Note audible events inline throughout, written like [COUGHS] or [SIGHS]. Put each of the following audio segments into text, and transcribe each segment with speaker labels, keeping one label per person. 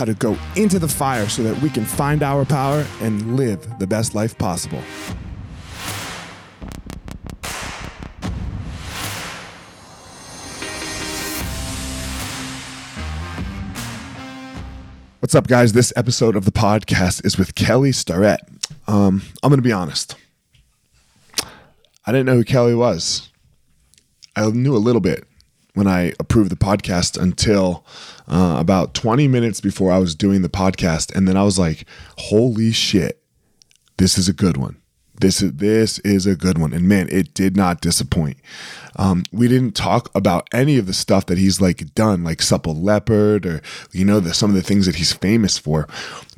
Speaker 1: how to go into the fire so that we can find our power and live the best life possible. What's up, guys? This episode of the podcast is with Kelly Starrett. Um, I'm going to be honest. I didn't know who Kelly was. I knew a little bit when I approved the podcast until uh, about 20 minutes before I was doing the podcast. And then I was like, holy shit, this is a good one. This is this is a good one, and man, it did not disappoint. Um, we didn't talk about any of the stuff that he's like done, like Supple Leopard, or you know, the, some of the things that he's famous for.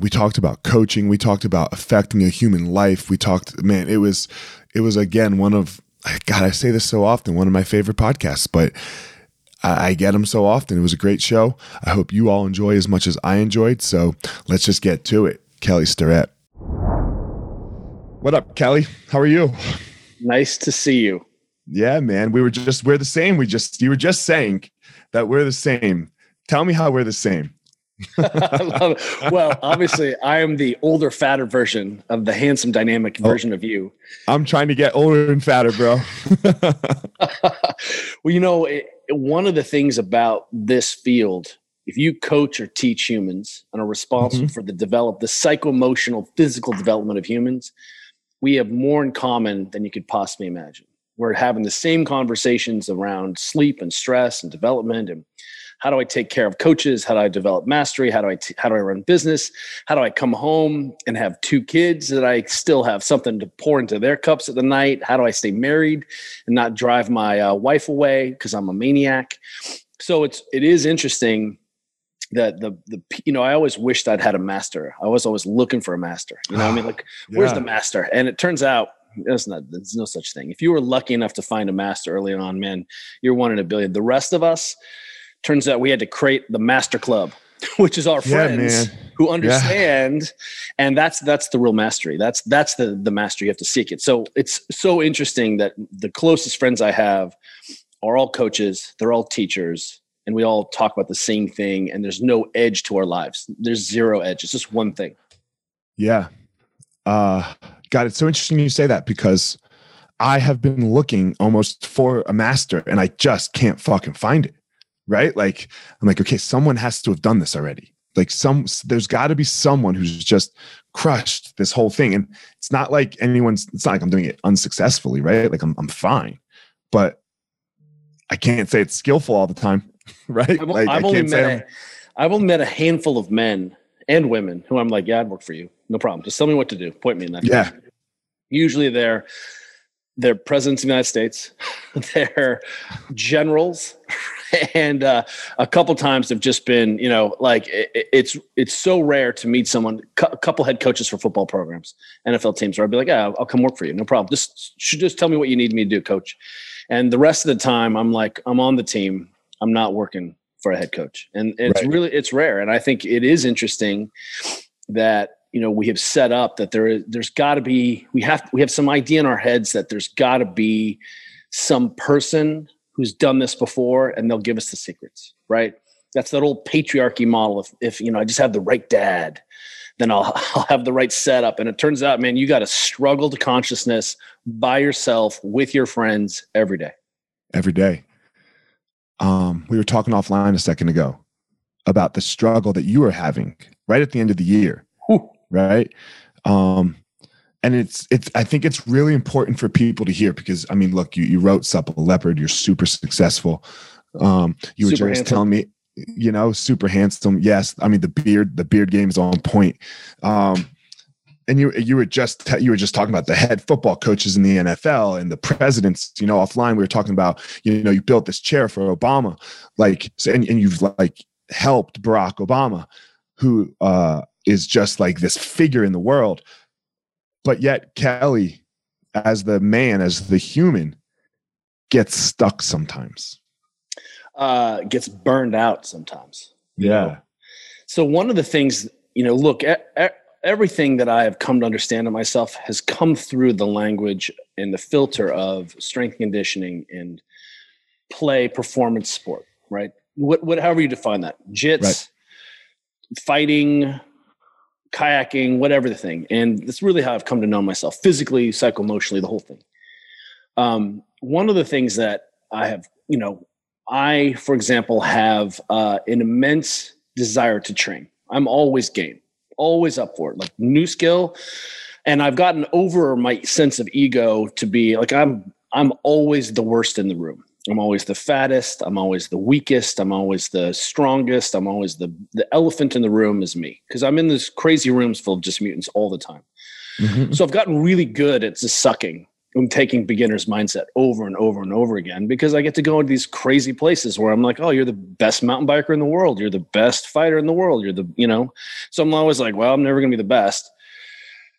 Speaker 1: We talked about coaching. We talked about affecting a human life. We talked, man, it was it was again one of God. I say this so often, one of my favorite podcasts, but I, I get them so often. It was a great show. I hope you all enjoy as much as I enjoyed. So let's just get to it. Kelly Starrett. What up, Kelly? How are you?
Speaker 2: Nice to see you.
Speaker 1: Yeah, man. We were just we're the same. We just you were just saying that we're the same. Tell me how we're the same. [LAUGHS]
Speaker 2: well, obviously, I am the older, fatter version of the handsome, dynamic oh, version of you.
Speaker 1: I'm trying to get older and fatter, bro. [LAUGHS] [LAUGHS]
Speaker 2: well, you know, it, one of the things about this field if you coach or teach humans and are responsible mm-hmm. for the develop the psycho-emotional physical development of humans we have more in common than you could possibly imagine we're having the same conversations around sleep and stress and development and how do I take care of coaches? How do I develop mastery? How do I t- how do I run business? How do I come home and have two kids that I still have something to pour into their cups at the night? How do I stay married and not drive my uh, wife away because I'm a maniac? So it's it is interesting that the the you know I always wished I'd had a master. I was always looking for a master. You know, I mean, [SIGHS] like yeah. where's the master? And it turns out there's not there's no such thing. If you were lucky enough to find a master early on, man, you're one in a billion. The rest of us, turns out we had to create the master club [LAUGHS] which is our friends yeah, who understand yeah. and that's that's the real mastery. That's that's the the mastery. You have to seek it. So it's so interesting that the closest friends i have are all coaches they're all teachers and we all talk about the same thing and there's no edge to our lives. There's zero edge. It's just one thing.
Speaker 1: Yeah. Uh god it's so interesting you say that because i have been looking almost for a master and i just can't fucking find it right? Like I'm like, okay, someone has to have done this already. Like some, there's got to be someone who's just crushed this whole thing, and it's not like anyone's. It's not like I'm doing it unsuccessfully, right? Like I'm, I'm fine, but I can't say it's skillful all the time, [LAUGHS] right?
Speaker 2: I've,
Speaker 1: like,
Speaker 2: I've only met, a, I've only met a handful of men and women who I'm like, yeah, I'd work for you, no problem. Just tell me what to do. Point me in that.
Speaker 1: Yeah. Direction.
Speaker 2: Usually they're they're presidents of the United States, [LAUGHS] they're generals, [LAUGHS] [LAUGHS] and uh, a couple times have just been, you know, like it, it's it's so rare to meet someone, a couple head coaches for football programs, NFL teams, where I'd be like, yeah, I'll come work for you, no problem. Just just tell me what you need me to do, coach. And the rest of the time, I'm like, I'm on the team. I'm not working for a head coach, and it's right. really it's rare. And I think it is interesting that you know we have set up that there is there's got to be we have we have some idea in our heads that there's got to be some person who's done this before and they'll give us the secrets right? That's that old patriarchy model. If if you know i just have the right dad then I'll, [LAUGHS] I'll have the right setup. And it turns out man you got to struggle to consciousness by yourself with your friends every day.
Speaker 1: Every day. Um, we were talking offline a second ago about the struggle that you were having right at the end of the year Whew. right? Um, and it's it's i think it's really important for people to hear because i mean look you, you wrote supple leopard you're super successful um, you super were just handsome. telling me you know super handsome yes i mean the beard the beard game is on point um, and you you were just you were just talking about the head football coaches in the NFL and the presidents. You know, offline we were talking about you know you built this chair for Obama, like and, and you've like helped Barack Obama, who uh, is just like this figure in the world. But yet Kelly, as the man, as the human, gets stuck sometimes.
Speaker 2: Uh, gets burned out sometimes.
Speaker 1: Yeah. Know?
Speaker 2: So one of the things, you know, look, e- e- everything that I have come to understand of myself has come through the language and the filter of strength conditioning and play performance sport, right? What, what however you define that, jits, right. fighting, kayaking, whatever the thing. And that's really how I've come to know myself physically, psychoemotionally, the whole thing. Um, one of the things that I have, you know, I, for example, have uh, an immense desire to train. I'm always game, always up for it. Like new skill, and I've gotten over my sense of ego to be like I'm. I'm always the worst in the room. I'm always the fattest. I'm always the weakest. I'm always the strongest. I'm always the the elephant in the room is me because I'm in this crazy rooms full of just mutants all the time. Mm-hmm. So I've gotten really good at just sucking and taking beginner's mindset over and over and over again because I get to go into these crazy places where I'm like, oh, you're the best mountain biker in the world. You're the best fighter in the world. You're the, you know, so I'm always like, well, I'm never going to be the best.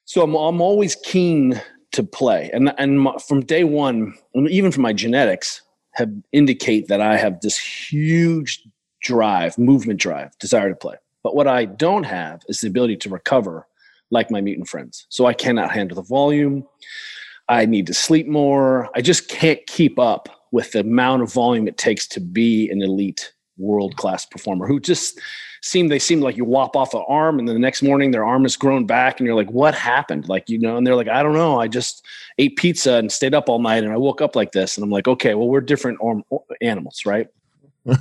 Speaker 2: So I'm, I'm always keen to play. And, and from day one, even from my genetics, have indicate that I have this huge drive, movement drive, desire to play. But what I don't have is the ability to recover like my mutant friends. So I cannot handle the volume. I need to sleep more. I just can't keep up with the amount of volume it takes to be an elite world class performer who just seem they seem like you wop off an arm and then the next morning their arm is grown back and you're like what happened? Like you know and they're like i don't know. I just ate pizza and stayed up all night and i woke up like this. And i'm like okay well we're different arm, animals right? [LAUGHS]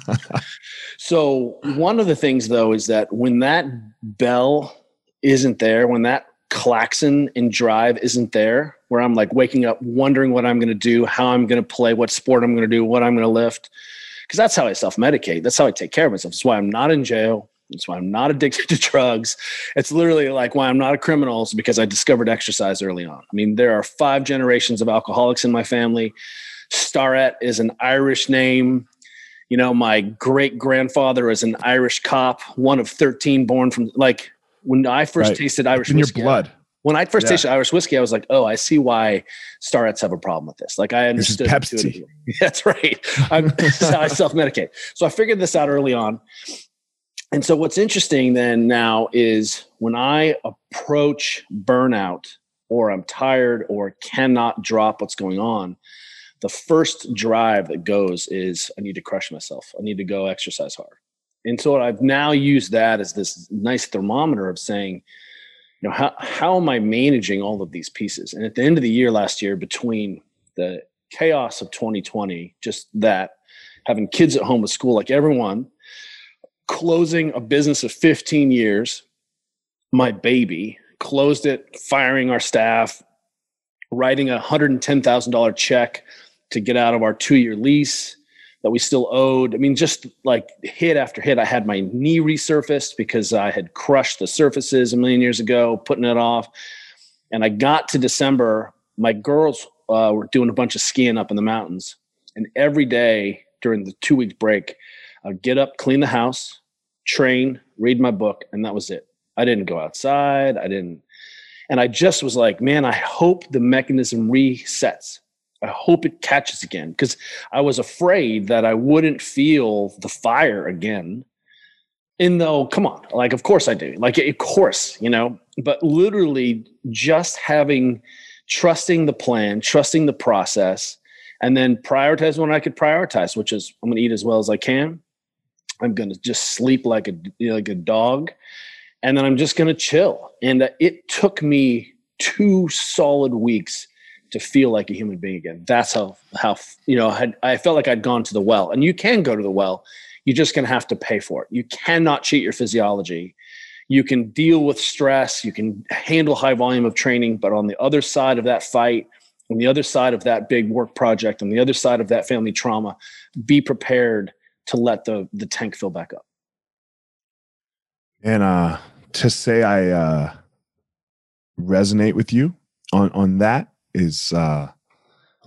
Speaker 2: So one of the things though is that when that bell isn't there when that klaxon and drive isn't there where i'm like waking up wondering what i'm going to do how i'm going to play what sport i'm going to do what i'm going to lift because that's how i self-medicate that's how i take care of myself that's why i'm not in jail that's why I'm not addicted [LAUGHS] to drugs. It's literally like why I'm not a criminal is because I discovered exercise early on. I mean, there are five generations of alcoholics in my family. Starrett is an Irish name. You know, my great grandfather is an Irish cop, one of 13 born from like when I first right. tasted Irish
Speaker 1: in whiskey, your blood.
Speaker 2: When I first yeah. tasted Irish whiskey, I was like, "Oh, I see why Starretts have a problem with this." Like, I understood.
Speaker 1: Pepsi. [LAUGHS]
Speaker 2: That's right. I'm, [LAUGHS] I self-medicate. So I figured this out early on, and so what's interesting then now is when I approach burnout or I'm tired or cannot drop what's going on, the first drive that goes is I need to crush myself. I need to go exercise hard. And so I've now used that as this nice thermometer of saying, you know, how, how am I managing all of these pieces? And at the end of the year last year, between the chaos of 2020, just that, having kids at home with school like everyone, closing a business of 15 years, my baby, closed it, firing our staff, writing a $110,000 check to get out of our two year lease that we still owed. I mean, just like hit after hit. I had my knee resurfaced because I had crushed the surfaces a million years ago, putting it off. And I got to December, my girls uh, were doing a bunch of skiing up in the mountains. And every day during the two week break, I'd get up, clean the house, train, read my book, and that was it. I didn't go outside. I didn't. And I just was like, man, I hope the mechanism resets. I hope it catches again because I was afraid that I wouldn't feel the fire again. And though, come on, like, of course I do. Like, of course, you know, but literally just having, trusting the plan, trusting the process, and then prioritize when I could prioritize, which is I'm going to eat as well as I can. I'm going to just sleep like a, like a dog. And then I'm just going to chill. And uh, it took me two solid weeks to feel like a human being again. That's how how you know had, I felt like I'd gone to the well. And you can go to the well. You're just going to have to pay for it. You cannot cheat your physiology. You can deal with stress. You can handle high volume of training. But on the other side of that fight, on the other side of that big work project, on the other side of that family trauma, be prepared to let the the tank fill back up.
Speaker 1: And uh, to say I uh, resonate with you on on that is uh,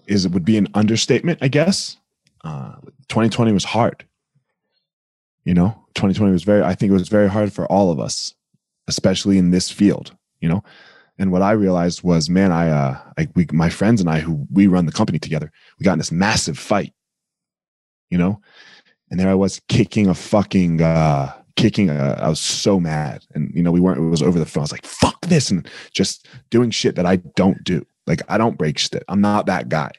Speaker 1: is it would be an understatement, I guess. Uh, 2020 was hard. You know, 2020 was very. I think it was very hard for all of us, especially in this field. You know, and what I realized was, man, I, uh, I, we, my friends and I, who we run the company together, we got in this massive fight. You know, and there I was kicking a fucking, uh, kicking. A, I was so mad, and you know, we weren't. It was over the phone. I was like, "Fuck this," and just doing shit that I don't do. Like I don't break shit. I'm not that guy,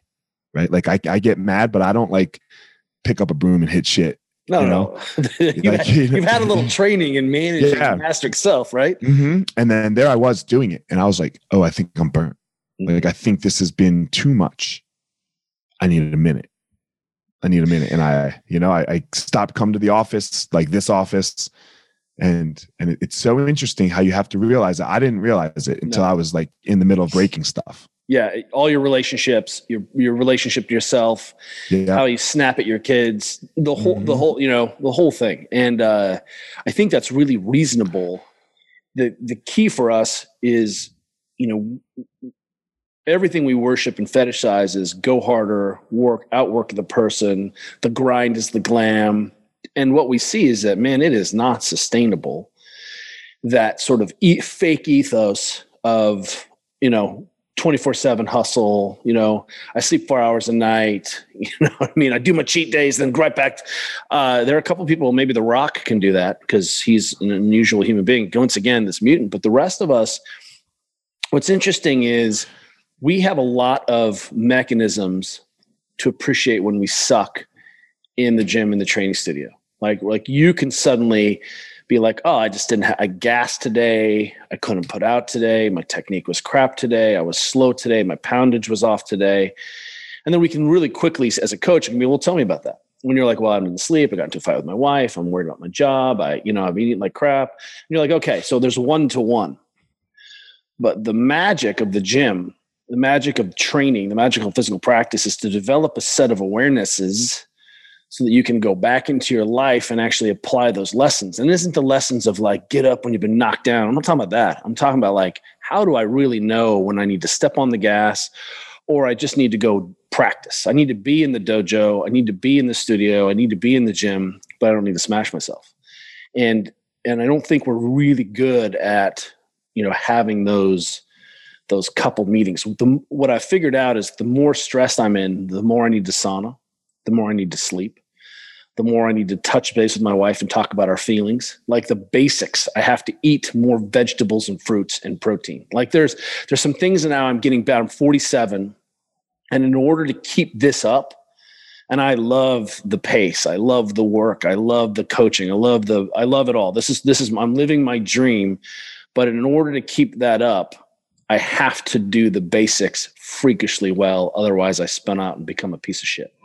Speaker 1: right? Like I, I get mad, but I don't like pick up a broom and hit shit.
Speaker 2: No, you know? no. [LAUGHS] you've, like, had, you've, had, a little [LAUGHS] training in managing yeah. master self, right?
Speaker 1: Mm-hmm. And then there I was doing it, and I was like, "Oh, I think I'm burnt. Mm-hmm. Like I think this has been too much. I need a minute. I need a minute." And I, you know, I, I stopped coming to the office, like this office, and and it, it's so interesting how you have to realize that I didn't realize it until no. I was like in the middle of breaking stuff
Speaker 2: yeah all your relationships your your relationship to yourself yeah. how you snap at your kids the whole mm-hmm. the whole you know the whole thing and uh i think that's really reasonable the the key for us is you know everything we worship and fetishize is go harder work outwork the person the grind is the glam and what we see is that man it is not sustainable that sort of e- fake ethos of you know 24 7 hustle. You know, I sleep four hours a night. [LAUGHS] You know I mean? I do my cheat days, then right back. Uh, there are a couple people, maybe The Rock can do that because he's an unusual human being. Once again, this mutant. But the rest of us, what's interesting is we have a lot of mechanisms to appreciate when we suck in the gym in the training studio. Like, like you can suddenly be like, oh, I just didn't have, I gassed today. I couldn't put out today. My technique was crap today. I was slow today. My poundage was off today. And then we can really quickly, as a coach, can be, well, tell me about that. When you're like, well, I'm in sleep. I got into a fight with my wife. I'm worried about my job. I, you know, I'm eating like crap. And you're like, okay, so there's one to one. But the magic of the gym, the magic of training, the magic of physical practice is to develop a set of awarenesses so that you can go back into your life and actually apply those lessons. And isn't the lessons of like get up when you've been knocked down. I'm not talking about that. I'm talking about like how do I really know when I need to step on the gas or I just need to go practice. I need to be in the dojo, I need to be in the studio, I need to be in the gym, but I don't need to smash myself. And and I don't think we're really good at, you know, having those those couple meetings. The, what I figured out is the more stressed I'm in, the more I need to sauna the more I need to sleep, the more I need to touch base with my wife and talk about our feelings. Like the basics, I have to eat more vegetables and fruits and protein. Like there's there's some things now I'm getting bad. I'm 47, and in order to keep this up, and I love the pace, I love the work, I love the coaching, I love the I love it all. This is this is I'm living my dream, but in order to keep that up, I have to do the basics freakishly well. Otherwise, I spin out and become a piece of shit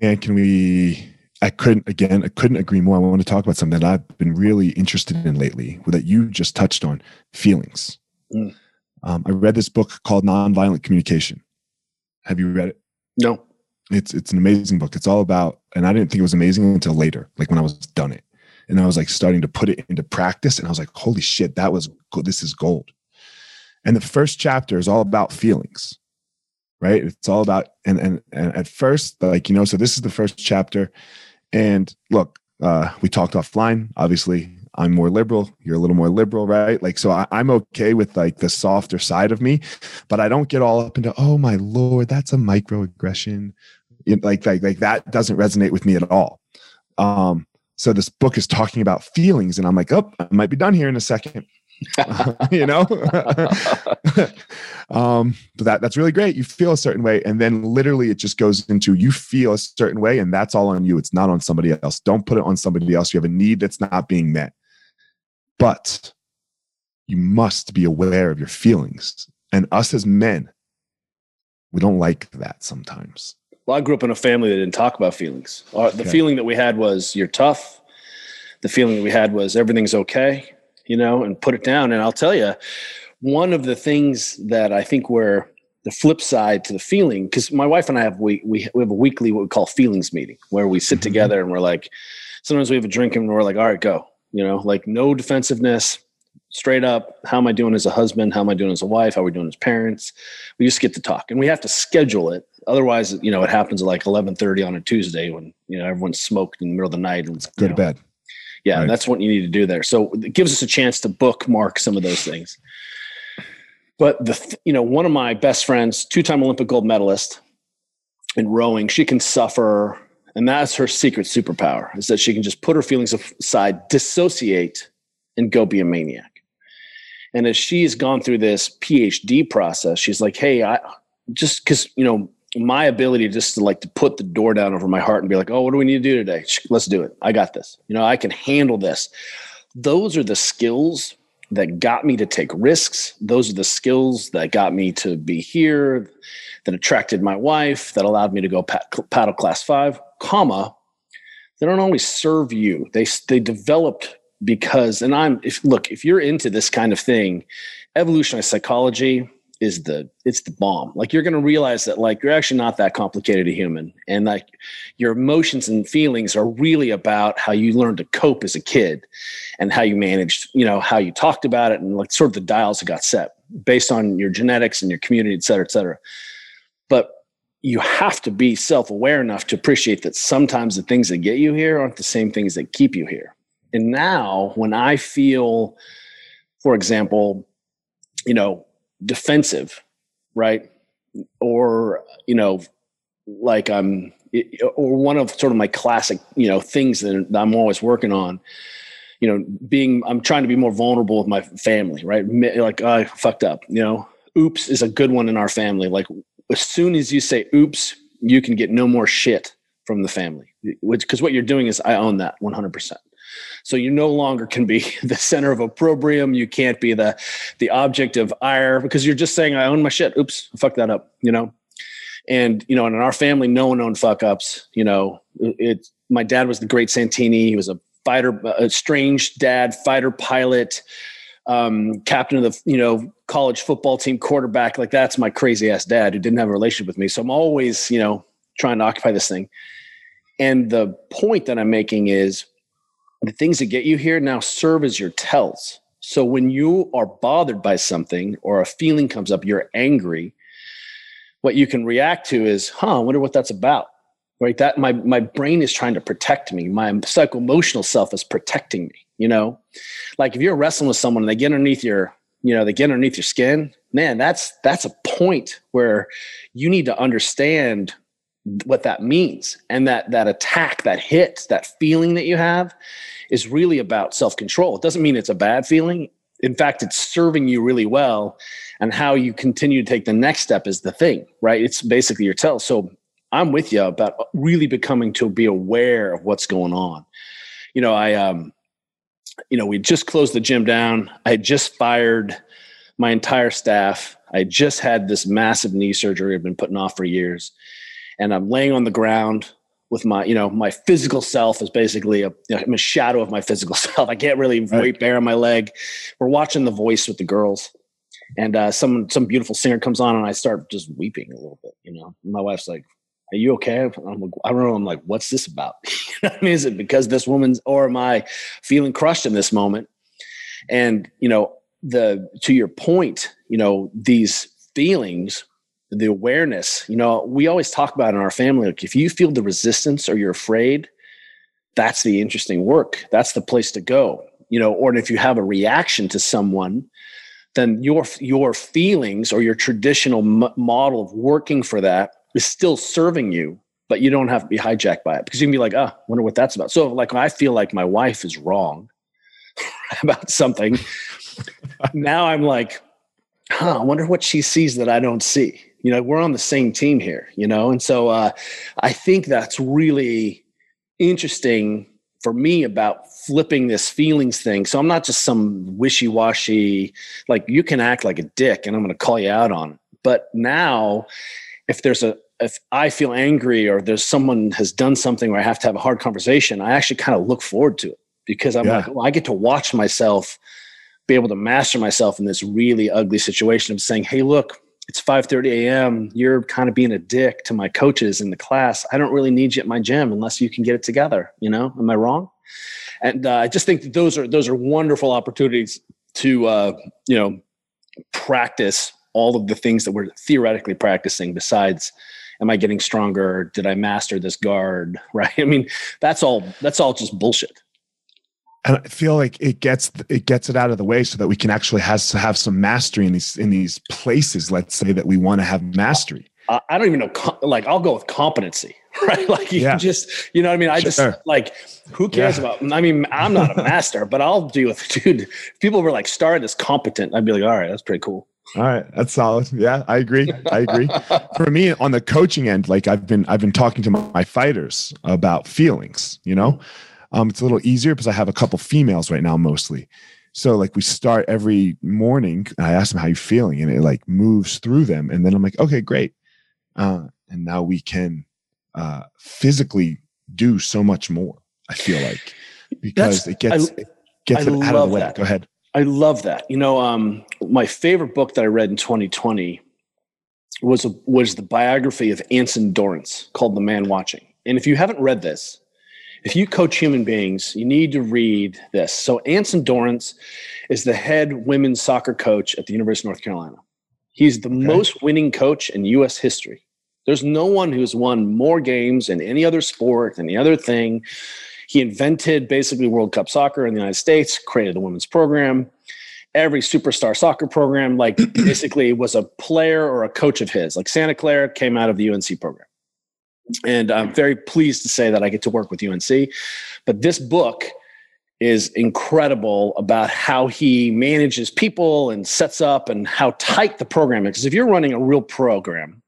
Speaker 1: and can we I couldn't again, I couldn't agree more. I want to talk about something that I've been really interested in lately that you just touched on feelings. Mm. Um, I read this book called Nonviolent Communication. Have you read it?
Speaker 2: No.
Speaker 1: It's it's an amazing book. It's all about, and I didn't think it was amazing until later, like when I was done it, and I was like starting to put it into practice, and I was like, holy shit, that was good. This is gold. And the first chapter is all about feelings right it's all about and and, and at first like you know so this is the first chapter and look uh we talked offline obviously I'm more liberal. You're a little more liberal, right? Like, so I, am okay with like the softer side of me, but I don't get all up into, oh my lord, that's a microaggression. like, like, like that doesn't resonate with me at all. Um, so this book is talking about feelings, and I'm like, oh, I might be done here in a second. [LAUGHS] you know? [LAUGHS] Um but that that's really great. You feel a certain way and then literally it just goes into you feel a certain way and that's all on you. It's not on somebody else. Don't put it on somebody else. You have a need that's not being met. But you must be aware of your feelings. And us as men we don't like that sometimes.
Speaker 2: Well i grew up in a family that didn't talk about feelings. The okay. feeling that we had was you're tough. The feeling that we had was everything's okay you know, and put it down. And I'll tell you, one of the things that I think where the flip side to the feeling, because my wife and I have we, we we have a weekly what we call feelings meeting where we sit mm-hmm. together and we're like, sometimes we have a drink and we're like, all right, go, you know, like no defensiveness, straight up. How am I doing as a husband? How am I doing as a wife? How are we doing as parents? We just get to talk, and we have to schedule it. Otherwise, you know, it happens at like eleven thirty on a Tuesday when you know everyone's smoked in the middle of the night and it's,
Speaker 1: go
Speaker 2: to
Speaker 1: bed.
Speaker 2: Yeah, right. that's what you need to do there. So it gives us a chance to bookmark some of those things. But the you know one of my best friends, two-time Olympic gold medalist in rowing, she can suffer, and that's her secret superpower is that she can just put her feelings aside, dissociate, and go be a maniac. And as she's gone through this PhD process, she's like, "Hey, I just because you know my ability just to like to put the door down over my heart and be like, oh, what do we need to do today? Let's do it. I got this. You know, I can handle this. Those are the skills that got me to take risks. Those are the skills that got me to be here, that attracted my wife, that allowed me to go paddle class five, comma. They don't always serve you. They they developed because, and I'm if look, if you're into this kind of thing, evolutionary psychology, is the it's the bomb. Like you're going to realize that like you're actually not that complicated a human and like your emotions and feelings are really about how you learned to cope as a kid and how you managed you know how you talked about it and like sort of the dials that got set based on your genetics and your community et cetera et cetera. But you have to be self-aware enough to appreciate that sometimes the things that get you here aren't the same things that keep you here. And now when i feel for example you know defensive, right? Or, you know, like um, I'm, or one of sort of my classic, you know, things that I'm always working on, you know, being, I'm trying to be more vulnerable with my family, right? Like, oh, I fucked up, you know, oops is a good one in our family. Like, as soon as you say oops, you can get no more shit from the family, which, because what you're doing is I own that 100%. So you no longer can be [LAUGHS] the center of opprobrium. You can't be the the object of ire because you're just saying, I own my shit. Oops, fuck that up, you know? And, you know, and in our family, no one owned fuck ups. You know, it, it my dad was the great Santini. He was a fighter, a strange dad, fighter pilot, um, captain of the, you know, college football team quarterback. Like that's my crazy ass dad who didn't have a relationship with me. So I'm always, you know, trying to occupy this thing. And the point that I'm making is the things that get you here now serve as your tells. So when you are bothered by something or a feeling comes up, you're angry, what you can react to is, huh, I wonder what that's about. Right? That my my brain is trying to protect me. My psycho emotional self is protecting me, you know? Like if you're wrestling with someone and they get underneath your, you know, they get underneath your skin, man, that's that's a point where you need to understand what that means. And that that attack that hit that feeling that you have is really about self-control. It doesn't mean it's a bad feeling. In fact it's serving you really well. And how you continue to take the next step is the thing right? It's basically your tell. So i'm with you about really becoming to be aware of what's going on. You know i um you know we just closed the gym down. I just fired my entire staff. I just had this massive knee surgery i've been putting off for years and I'm laying on the ground with my, you know, my physical self is basically a, you know, I'm a shadow of my physical [LAUGHS] self. I can't really right. weight bear on my leg. We're watching The Voice with the girls, and uh, some some beautiful singer comes on, and I start just weeping a little bit. You know, my wife's like, "Are you okay?" I'm like, I don't know. I'm like, "What's this about?" [LAUGHS] I mean, is it because this woman's, or am I feeling crushed in this moment? And you know, the to your point, you know, these feelings the awareness you know we always talk about in our family like if you feel the resistance or you're afraid that's the interesting work that's the place to go you know, or if you have a reaction to someone, then your your feelings or your traditional m- model of working for that is still serving you, but you don't have to be hijacked by it because you can be like, ah, oh, wonder what that's about. So like I feel like my wife is wrong [LAUGHS] about something. [LAUGHS] now I'm like, huh, I wonder what she sees that I don't see. You know, we're on the same team here, you know? And so uh, I think that's really interesting for me about flipping this feelings thing. So I'm not just some wishy washy, like you can act like a dick and I'm going to call you out on it. But now, if there's a, if I feel angry or there's someone has done something where I have to have a hard conversation, I actually kind of look forward to it because I'm yeah. like, well, I get to watch myself be able to master myself in this really ugly situation of saying, Hey, look, it's 5:30 a.m. You're kind of being a dick to my coaches in the class. I don't really need you at my gym unless you can get it together. You know, am I wrong? And uh, I just think that those are those are wonderful opportunities to uh, you know practice all of the things that we're theoretically practicing. Besides, am I getting stronger? Did I master this guard? [LAUGHS] Right? I mean, that's all. That's all just bullshit
Speaker 1: and I feel like it gets it gets it out of the way so that we can actually has to have some mastery in these in these places. Let's say that we want to have mastery.
Speaker 2: I don't even know. Like I'll go with competency, [LAUGHS] right? Like you yeah. just, you know what I mean? I sure. just like, who cares yeah. about, I mean, I'm not a [LAUGHS] master, but I'll do with, dude, if people were like started as competent, I'd be like, all right, that's pretty cool.
Speaker 1: All right, that's solid. Yeah, I agree. I agree. [LAUGHS] For me, on the coaching end, like I've been, I've been talking to my fighters about feelings. You know, um, it's a little easier because I have a couple females right now mostly. So like we start every morning. I ask them how you feeling, and it like moves through them, and then I'm like, okay, great. Uh, and now we can uh, physically do so much more. I feel like because That's, it gets I, it gets I it out of the way. That. Go ahead.
Speaker 2: I love that. You know, um, my favorite book that I read in 2020 was a, was the biography of Anson Dorrance called The Man Watching. And if you haven't read this, if you coach human beings, you need to read this. So Anson Dorrance is the head women's soccer coach at the University of North Carolina. He's the okay. most winning coach in U.S. history. There's no one who's won more games in any other sport, any other thing. He invented basically World Cup soccer in the United States, created the women's program. Every superstar soccer program, like [CLEARS THROAT] basically, was a player or a coach of his. Like Santa Clara came out of the UNC program. And I'm very pleased to say that I get to work with UNC. But this book is incredible about how he manages people and sets up and how tight the program is. Because if you're running a real program,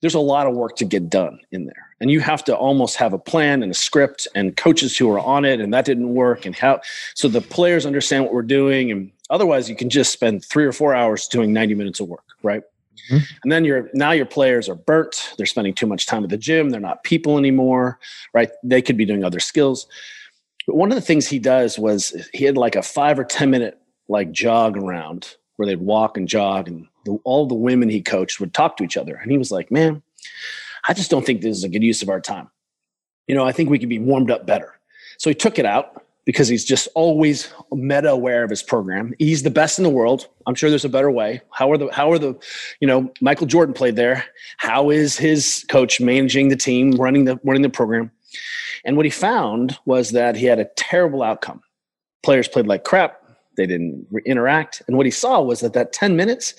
Speaker 2: there's a lot of work to get done in there. And you have to almost have a plan and a script and coaches who are on it and that didn't work and how so the players understand what we're doing and otherwise you can just spend 3 or 4 hours doing 90 minutes of work, right? Mm-hmm. And then your now your players are burnt. They're spending too much time at the gym. They're not people anymore, right? They could be doing other skills. But one of the things he does was he had like a five or ten minute like jog around where they'd walk and jog, and the, all the women he coached would talk to each other. And he was like, "Man, I just don't think this is a good use of our time. You know, I think we could be warmed up better." So he took it out because he's just always meta aware of his program. He's the best in the world. I'm sure there's a better way. How are the how are the you know Michael Jordan played there? How is his coach managing the team, running the running the program? And what he found was that he had a terrible outcome. Players played like crap. They didn't interact. And what he saw was that that 10 minutes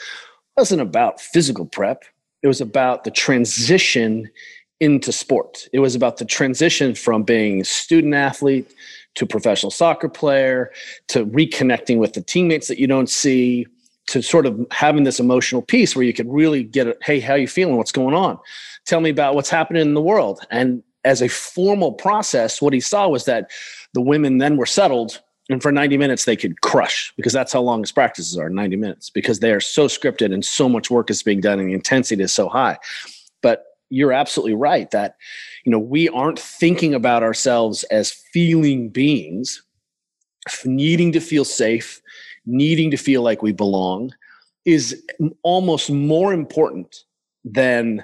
Speaker 2: wasn't about physical prep. It was about the transition into sport. It was about the transition from being student athlete to professional soccer player to reconnecting with the teammates that you don't see to sort of having this emotional piece where you could really get it hey how you feeling? What's going on? Tell me about what's happening in the world. And as a formal process what he saw was that the women then were settled and for 90 minutes they could crush because that's how long his practices are 90 minutes because they are so scripted and so much work is being done and the intensity is so high. But you're absolutely right that you know we aren't thinking about ourselves as feeling beings needing to feel safe needing to feel like we belong is almost more important than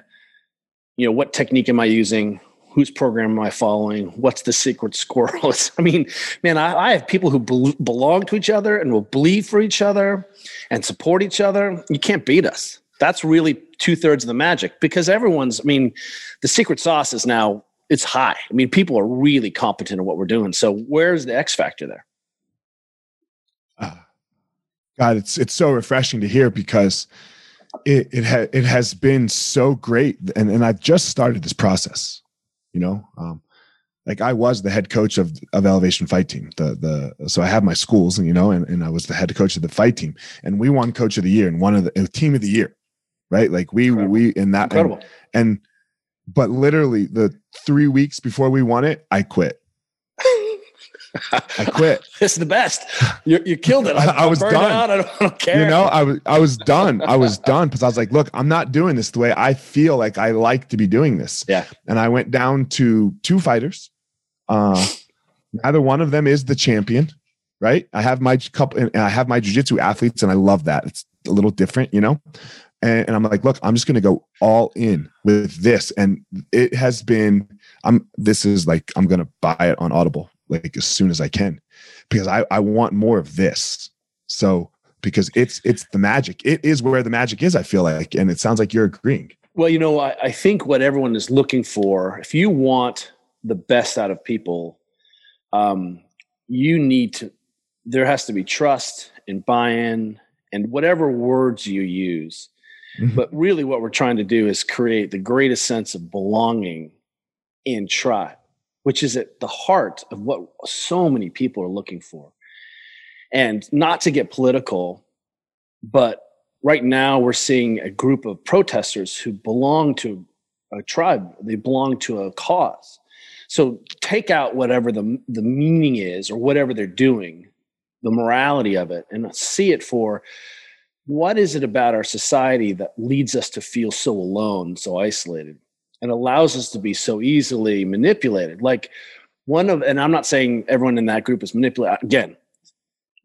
Speaker 2: you know what technique am i using whose program am i following what's the secret squirrel [LAUGHS] i mean man I, I have people who be- belong to each other and will bleed for each other and support each other. You can't beat us that's really two thirds of the magic because everyone's, I mean, the secret sauce is now, it's high. I mean, people are really competent at what we're doing. So where's the X factor there?
Speaker 1: God, it's it's so refreshing to hear because it it ha- it has been so great, and and I've just started this process. You know, um, like I was the head coach of of Elevation Fight Team. The the so I have my schools, and you know, and, and I was the head coach of the fight team, and we won Coach of the Year and one of the uh, Team of the Year, right? Like we Incredible. we in that
Speaker 2: Incredible.
Speaker 1: And, and but literally the three weeks before we won it, I quit. I quit. [LAUGHS]
Speaker 2: It's the best. You, you killed it. [LAUGHS]
Speaker 1: I, I was done.
Speaker 2: Out. I, don't, I don't care.
Speaker 1: You know, I was I was done. I was done because I was like, look, I'm not doing this the way I feel like I like to be doing this.
Speaker 2: Yeah.
Speaker 1: And I went down to two fighters. Uh, neither one of them is the champion, right? I have my couple, and I have my jujitsu athletes, and I love that. It's a little different, you know. And, and I'm like, look, I'm just going to go all in with this, and it has been. I'm. This is like I'm going to buy it on Audible like as soon as I can because I, I want more of this. So because it's it's the magic. It is where the magic is, I feel like. And it sounds like you're agreeing.
Speaker 2: Well, you know, I, I think what everyone is looking for, if you want the best out of people, um, you need to there has to be trust and buy-in and whatever words you use. Mm-hmm. But really what we're trying to do is create the greatest sense of belonging in tribe which is at the heart of what so many people are looking for. And not to get political, but right now we're seeing a group of protesters who belong to a tribe, they belong to a cause. So take out whatever the, the meaning is or whatever they're doing, the morality of it, and see it for what is it about our society that leads us to feel so alone, so isolated? and allows us to be so easily manipulated. Like one of, and I'm not saying everyone in that group is manipulated. Again,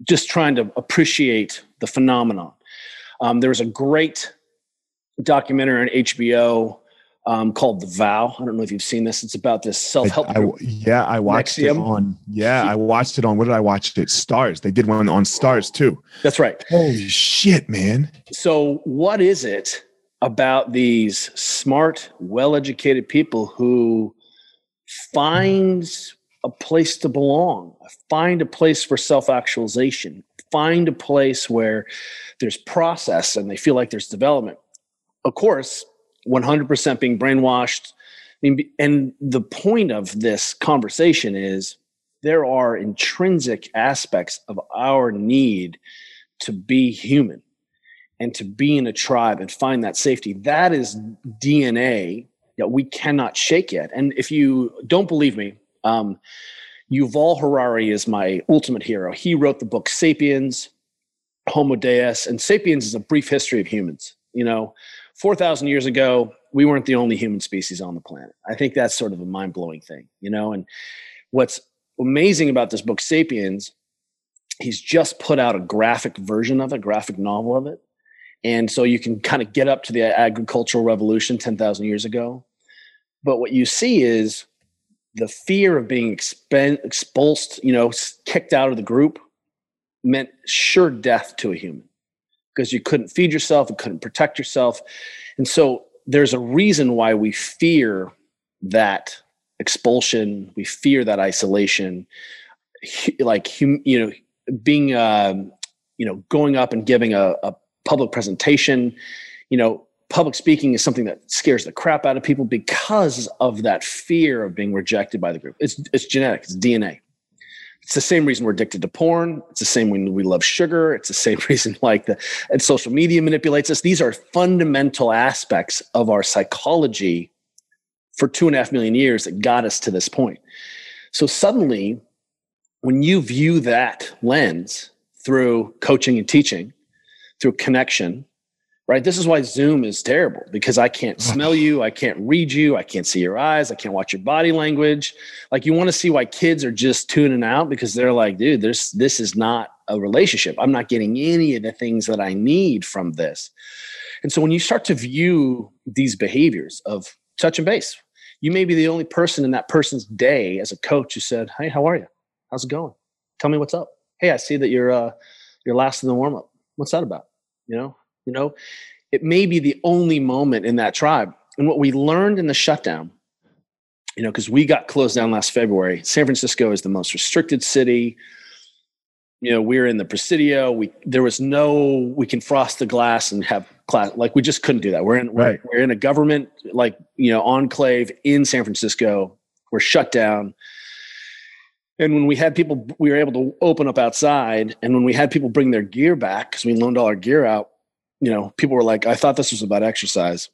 Speaker 2: just trying to appreciate the phenomenon. Um, was a great documentary on HBO um, called The Vow. I don't know if you've seen this. It's about this self-help.
Speaker 1: I, I, yeah, I watched NXIVM. it on. Yeah, I watched it on. What did I watch it? Starz. They did one on Starz too.
Speaker 2: That's right.
Speaker 1: Holy shit, man!
Speaker 2: So, what is it about these smart, well-educated people who finds a place to belong, find a place for self-actualization, find a place where there's process and they feel like there's development. Of course, 100% being brainwashed. I mean, And the point of this conversation is there are intrinsic aspects of our need to be human and to be in a tribe and find that safety. That is dna that we cannot shake yet. And if you don't believe me um, yuval harari is my ultimate hero. He wrote the book sapiens homo deus and sapiens is a brief history of humans you know 4000 years ago we weren't the only human species on the planet. I think that's sort of a mind-blowing thing you know? And what's amazing about this book sapiens he's just put out a graphic version of it graphic novel of it. And so you can kind of get up to the agricultural revolution 10,000 years ago. But what you see is the fear of being expen- expulsed, you know, kicked out of the group meant sure death to a human because you couldn't feed yourself, you couldn't protect yourself. And so there's a reason why we fear that expulsion, we fear that isolation, like, you know, being, um, you know, going up and giving a, a public presentation. You know, public speaking is something that scares the crap out of people because of that fear of being rejected by the group. It's it's genetic, it's DNA. It's the same reason we're addicted to porn. It's the same reason we love sugar. It's the same [LAUGHS] reason like the and social media manipulates us. These are fundamental aspects of our psychology for two and a half million years that got us to this point. So suddenly, when you view that lens through coaching and teaching, through connection right? This is why zoom is terrible because i can't [LAUGHS] smell you i can't read you i can't see your eyes i can't watch your body language. Like you want to see why kids are just tuning out because they're like dude this this is not a relationship. I'm not getting any of the things that i need from this. And so when you start to view these behaviors of touch and base you may be the only person in that person's day as a coach who said hey how are you? How's it going? Tell me what's up. Hey i see that you're uh you're last in the warm-up. What's that about? You know you know it may be the only moment in that tribe and what we learned in the shutdown you know because we got closed down last february san francisco is the most restricted city you know, we're in the Presidio. We there was no we can frost the glass and have class like we just couldn't do that. We're in right. we're, we're in a government like you know enclave in San Francisco. We're shut down. And when we had people, we were able to open up outside. And when we had people bring their gear back, because we loaned all our gear out, you know, people were like, I thought this was about exercise.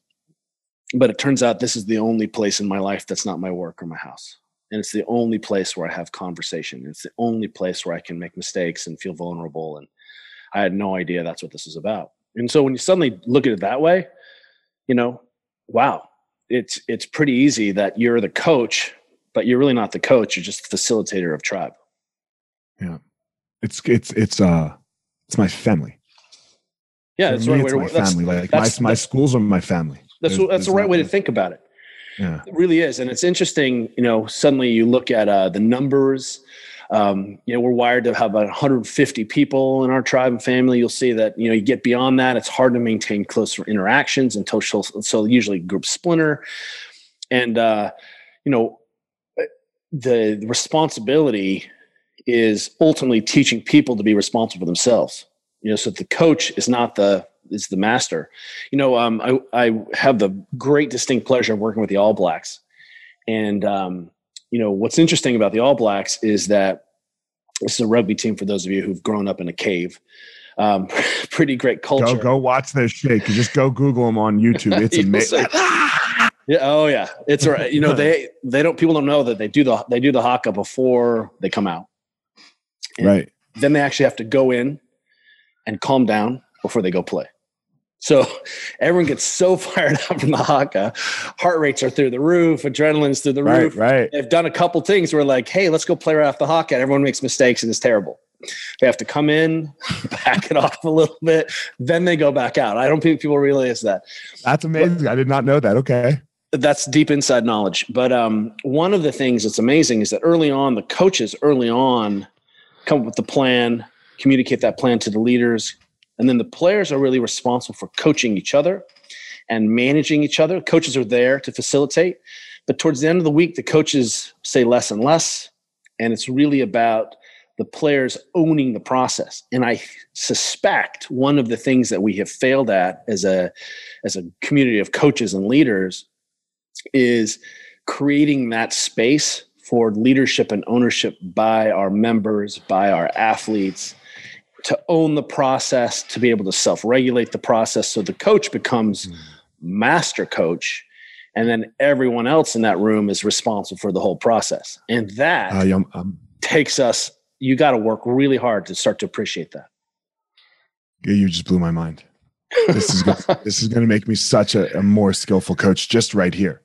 Speaker 2: But it turns out this is the only place in my life that's not my work or my house and it's the only place where I have conversation. It's the only place where I can make mistakes and feel vulnerable. And I had no idea that's what this is about. And so when you suddenly look at it that way, you know, wow, it's it's pretty easy that you're the coach, but you're really not the coach. You're just the facilitator of tribe.
Speaker 1: Yeah, it's it's it's uh it's my family.
Speaker 2: Yeah, that's
Speaker 1: right. It's my family. Like my my schools are my family.
Speaker 2: That's there's, that's the right way to think about it.
Speaker 1: Yeah.
Speaker 2: It really is. And it's interesting, you know, suddenly you look at uh, the numbers. Um, you know, we're wired to have about 150 people in our tribe and family. You'll see that, you know, you get beyond that, it's hard to maintain closer interactions and social. So usually group splinter. And, uh, you know, the responsibility is ultimately teaching people to be responsible for themselves. You know, so the coach is not the is the master. You know, um, I I have the great distinct pleasure of working with the All Blacks, and um, you know what's interesting about the All Blacks is that this is a rugby team for those of you who've grown up in a cave. Um, [LAUGHS] pretty great culture.
Speaker 1: Go go watch their shake. Just go Google them on YouTube. [LAUGHS] It's amazing. [LAUGHS]
Speaker 2: yeah. Oh yeah. It's right. You know they they don't people don't know that they do the they do the haka before they come out.
Speaker 1: And right.
Speaker 2: Then they actually have to go in and calm down before they go play. So [LAUGHS] everyone gets so [LAUGHS] fired up from the haka. Heart rates are through the roof, adrenaline's through the roof.
Speaker 1: Right, right.
Speaker 2: They've done a couple things where like, hey, let's go play right off the haka. Everyone makes mistakes and it's terrible. They have to come in, [LAUGHS] back it off a little bit, then they go back out. I don't think people realize that.
Speaker 1: That's amazing. But I did not know that. Okay.
Speaker 2: That's deep inside knowledge. But um, one of the things that's amazing is that early on, the coaches early on come up with the plan, communicate that plan to the leaders, and then the players are really responsible for coaching each other and managing each other. Coaches are there to facilitate. But towards the end of the week, the coaches say less and less. And it's really about the players owning the process. And I suspect one of the things that we have failed at as a as a community of coaches and leaders is creating that space for leadership and ownership by our members, by our athletes, to own the process, to be able to self regulate the process. So the coach becomes mm. master coach. And then everyone else in that room is responsible for the whole process. And that uh, um, um, takes us, you got to work really hard to start to appreciate that.
Speaker 1: You just blew my mind. This is gonna, [LAUGHS] this is going to make me such a, a, more skillful coach just right here.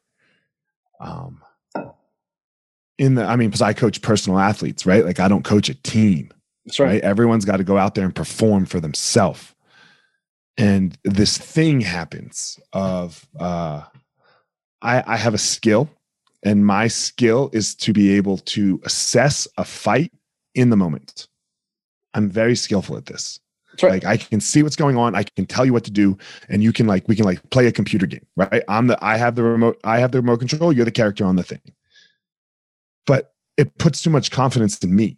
Speaker 1: Um, in the, I mean, because I coach personal athletes, right? Like I don't coach a team.
Speaker 2: That's right. right?
Speaker 1: Everyone's got to go out there and perform for themselves. And this thing happens of uh, I, I have a skill, and my skill is to be able to assess a fight in the moment. I'm very skillful at this. Right. Like I can see what's going on. I can tell you what to do, and you can like we can like play a computer game, right? I'm the I have the remote. I have the remote control. You're the character on the thing. But it puts too much confidence in me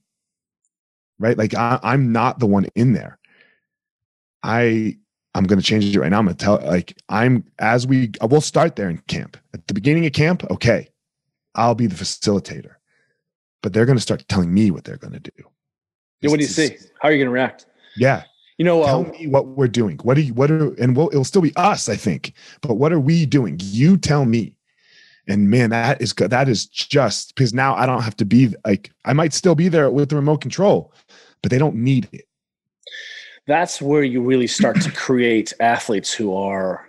Speaker 1: right? Like I, I'm not the one in there. I I'm going to change it right now. I'm going to tell like I'm as we we'll start there in camp at the beginning of camp. Okay, I'll be the facilitator, but they're going to start telling me what they're going to do.
Speaker 2: Yeah, what do you see? How are you going to react?
Speaker 1: Yeah,
Speaker 2: you know,
Speaker 1: tell um, me what we're doing. What are you? What are and we'll, it'll still be us, I think. But what are we doing? You tell me. And man, that is good. That is just because now I don't have to be like I might still be there with the remote control, but they don't need it.
Speaker 2: That's where you really start to [CLEARS THROAT] create athletes who are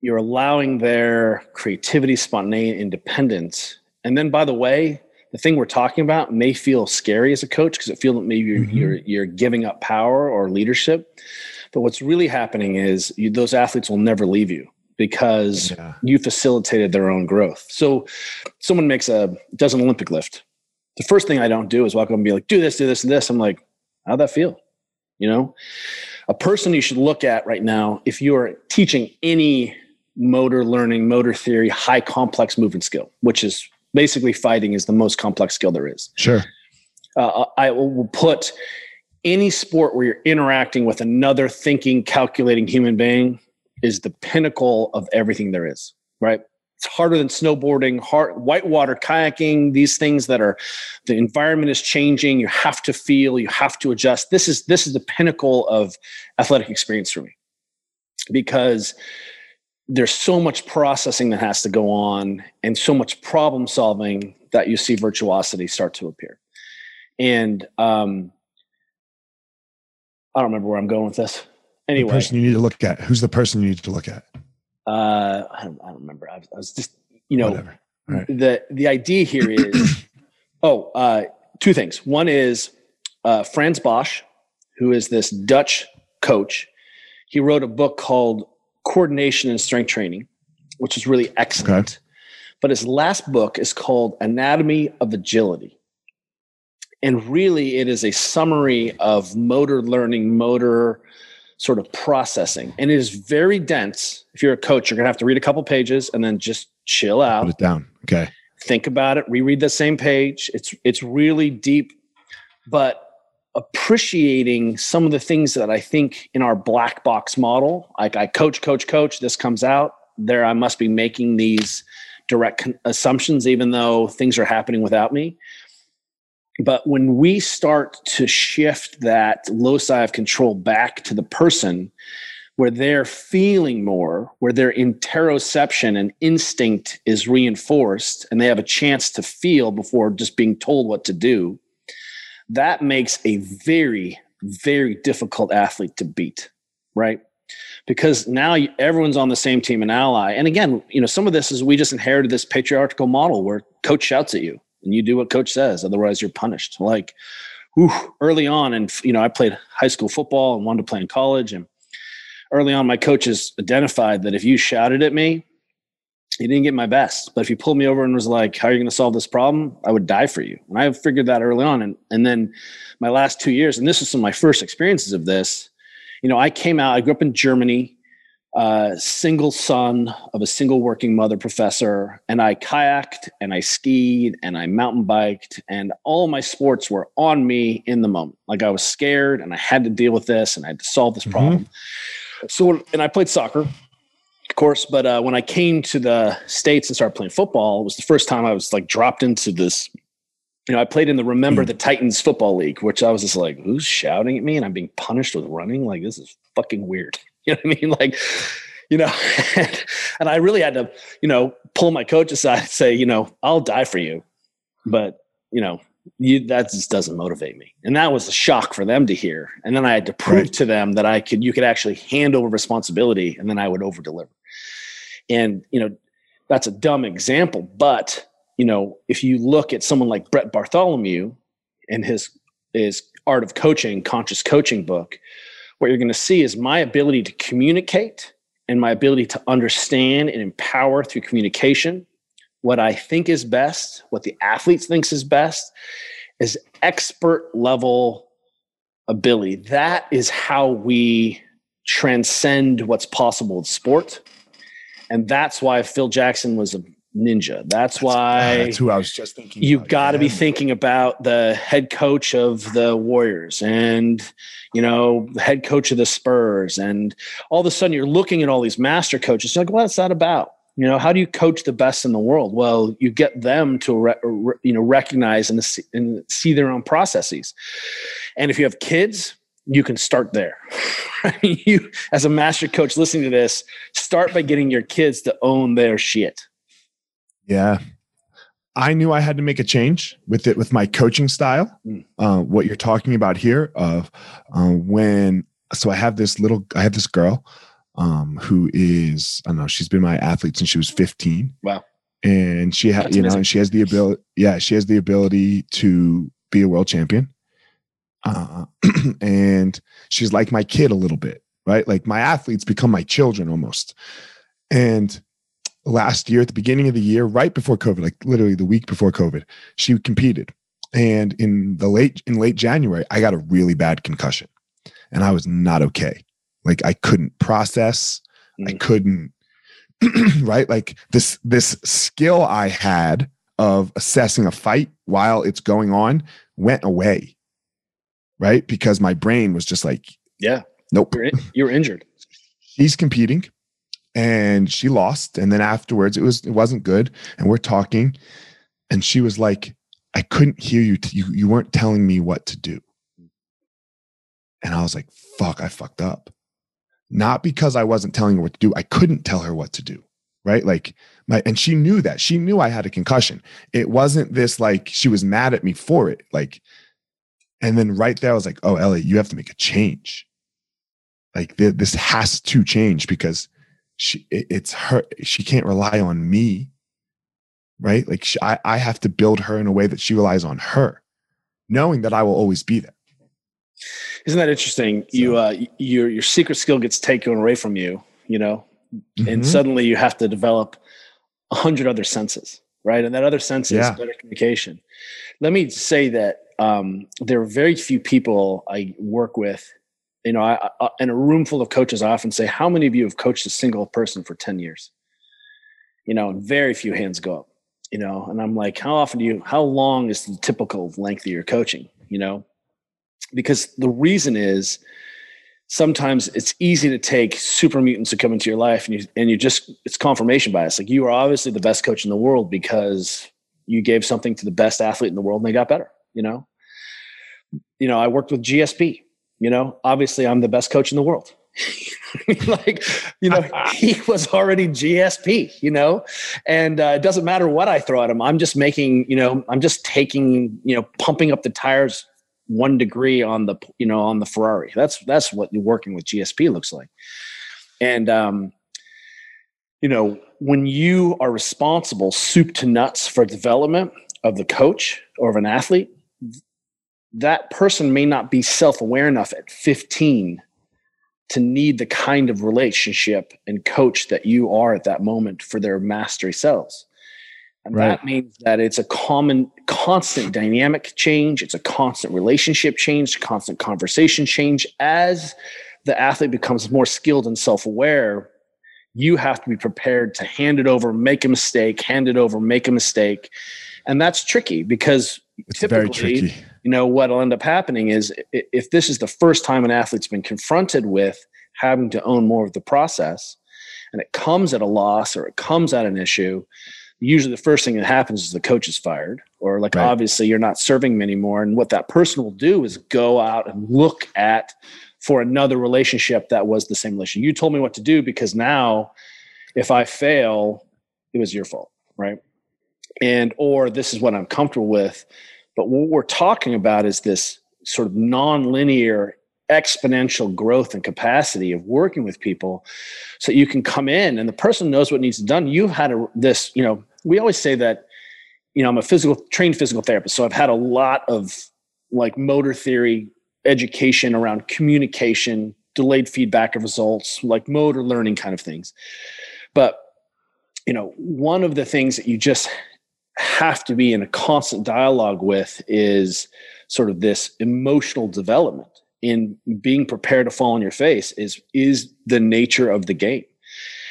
Speaker 2: you're allowing their creativity, spontaneity, independence. And then by the way, the thing we're talking about may feel scary as a coach because it feels that maybe you're, mm-hmm. you're, you're giving up power or leadership. But what's really happening is you, those athletes will never leave you because yeah. you facilitated their own growth. So someone makes a does an Olympic lift the first thing I don't do is walk up and be like, do this, do this, and this. I'm like, how'd that feel? You know, a person you should look at right now, if you are teaching any motor learning, motor theory, high complex movement skill, which is basically fighting is the most complex skill there is.
Speaker 1: Sure.
Speaker 2: Uh, I will put any sport where you're interacting with another thinking, calculating human being is the pinnacle of everything there is, right? It's harder than snowboarding, hard, whitewater kayaking, these things that are the environment is changing. You have to feel, you have to adjust. This is this is the pinnacle of athletic experience for me because there's so much processing that has to go on and so much problem solving that you see virtuosity start to appear. And um, I don't remember where I'm going with this. Anyway,
Speaker 1: the person you need to look at. Who's the person you need to look at?
Speaker 2: Uh, I don't, I don't remember. I was, I was, just, you know, right. the the idea here is, [COUGHS] oh, uh, two things. One is uh, Frans Bosch, who is this Dutch coach. He wrote a book called Coordination and Strength Training, which is really excellent. Okay. But his last book is called Anatomy of Agility. And really, it is a summary of motor learning, motor sort of processing. And it is very dense. If you're a coach, you're going to have to read a couple pages and then just chill out.
Speaker 1: Put it down. Okay.
Speaker 2: Think about it, reread the same page. It's it's really deep, but appreciating some of the things that I think in our black box model, like I coach, coach, coach, this comes out. There I must be making these direct assumptions even though things are happening without me. But when we start to shift that loci of control back to the person, where they're feeling more, where their interoception and instinct is reinforced, and they have a chance to feel before just being told what to do, that makes a very, very difficult athlete to beat, right? Because now everyone's on the same team and ally. And again, you know, some of this is we just inherited this patriarchal model where coach shouts at you and you do what coach says otherwise you're punished. Like whew, early on and you know i played high school football and wanted to play in college and early on my coaches identified that if you shouted at me you didn't get my best. But if you pulled me over and was like how are you going to solve this problem? I would die for you. And i figured that early on and, and then my last two years and this was some of my first experiences of this you know i came out i grew up in germany uh, single son of a single working mother professor, and I kayaked and I skied and I mountain biked, and all my sports were on me in the moment. Like I was scared and I had to deal with this and I had to solve this mm-hmm. problem. Mm-hmm. So, and I played soccer, of course, but uh, when I came to the States and started playing football, it was the first time I was like dropped into this. You know, I played in the Remember mm-hmm. the Titans Football League, which I was just like, who's shouting at me and I'm being punished with running? Like, this is fucking weird. [LAUGHS] You know what I mean? Like, you know, and, [LAUGHS] and I really had to, you know, pull my coach aside and say, you know, I'll die for you, but you know, you, that just doesn't motivate me. And that was a shock for them to hear. And then I had to prove to them that I could, you could actually hand over responsibility and then I would over deliver. And, you know, that's a dumb example, but you know, if you look at someone like Brett Bartholomew and his, his art of coaching, conscious coaching book, what you're going to see is my ability to communicate and my ability to understand and empower through communication what I think is best, what the athletes thinks is best, is expert level ability. That is how we transcend what's possible in sport. And that's why Phil Jackson was a ninja. That's, why
Speaker 1: that's who I was just thinking.
Speaker 2: You've got to be thinking about the head coach of the Warriors and you know the head coach of the Spurs, and all of a sudden you're looking at all these master coaches. You're like, what's that about? You know, how do you coach the best in the world? Well, you get them to re- re- you know recognize and see, and see their own processes. And if you have kids, you can start there. [LAUGHS] you, as a master coach listening to this, start by getting your kids to own their shit
Speaker 1: yeah. I knew I had to make a change with it with my coaching style. Mm. Uh, what you're talking about here of uh, when so I have this little I have this girl um, who is I don't know she's been my athlete since she was 15.
Speaker 2: Wow.
Speaker 1: And she has you know and she has the ability yeah she has the ability to be a world champion. Uh, [CLEARS THROAT] and she's like my kid a little bit, right? Like my athletes become my children almost. And last year at the beginning of the year, right before COVID, like literally the week before COVID, she competed. And in the late in late January, I got a really bad concussion. And I was not okay. Like I couldn't process. Mm. I couldn't [CLEARS THROAT] right? Like this this skill I had of assessing a fight while it's going on went away. right? Because my brain was just like,
Speaker 2: yeah,
Speaker 1: nope.
Speaker 2: You're, in, you're injured.
Speaker 1: She's competing and she lost. And then afterwards, it was, it wasn't good. And we're talking. And she was like, I couldn't hear you. You, you weren't telling me what to do. And I was like, fuck, I fucked up. Not because I wasn't telling her what to do. I couldn't tell her what to do. Right. Like my, and she knew that. She knew I had a concussion. It wasn't this like she was mad at me for it. Like, and then right there, I was like, oh, Ellie, you have to make a change. Like th- this has to change because she, it's her. She can't rely on me. Right. Like she, I, I have to build her in a way that she relies on her, knowing that I will always be there.
Speaker 2: Isn't that interesting? So, you, uh, your, your secret skill gets taken away from you, you know, mm-hmm. and suddenly you have to develop a hundred other senses. Right. And that other sense yeah. is better communication. Let me say that um, there are very few people I work with. You know, I, I, in a room full of coaches, I often say, "How many of you have coached a single person for ten years?" You know, and very few hands go up. You know, and I'm like, "How often do you? How long is the typical length of your coaching?" You know, because the reason is sometimes it's easy to take super mutants to come into your life and you and you just it's confirmation bias. Like you are obviously the best coach in the world because you gave something to the best athlete in the world and they got better you know you know i worked with gsp you know obviously i'm the best coach in the world. [LAUGHS] Like you know [LAUGHS] he was already gsp you know? And uh, it doesn't matter what i throw at him. I'm just making you know i'm just taking you know pumping up the tires one degree on the you know on the ferrari. That's that's what working with gsp looks like. And um you know when you are responsible soup to nuts for development of the coach or of an athlete that person may not be self-aware enough at 15 to need the kind of relationship and coach that you are at that moment for their mastery selves. And right. that means that it's a common constant dynamic change. It's a constant relationship change constant conversation change. As the athlete becomes more skilled and self-aware you have to be prepared to hand it over make a mistake hand it over make a mistake and that's tricky because
Speaker 1: it's very tricky.
Speaker 2: you know what'll end up happening is if this is the first time an athlete's been confronted with having to own more of the process and it comes at a loss or it comes at an issue usually the first thing that happens is the coach is fired or like right. obviously you're not serving them anymore. And what that person will do is go out and look at for another relationship that was the same relationship. You told me what to do because now if i fail it was your fault right and or this is what i'm comfortable with. But what we're talking about is this sort of non-linear exponential growth and capacity of working with people so you can come in and the person knows what needs to be done. You've had a, this you know we always say that you know i'm a physical trained physical therapist so i've had a lot of like motor theory education around communication delayed feedback of results like motor learning kind of things. But you know one of the things that you just have to be in a constant dialogue with is sort of this emotional development in being prepared to fall on your face is is the nature of the game.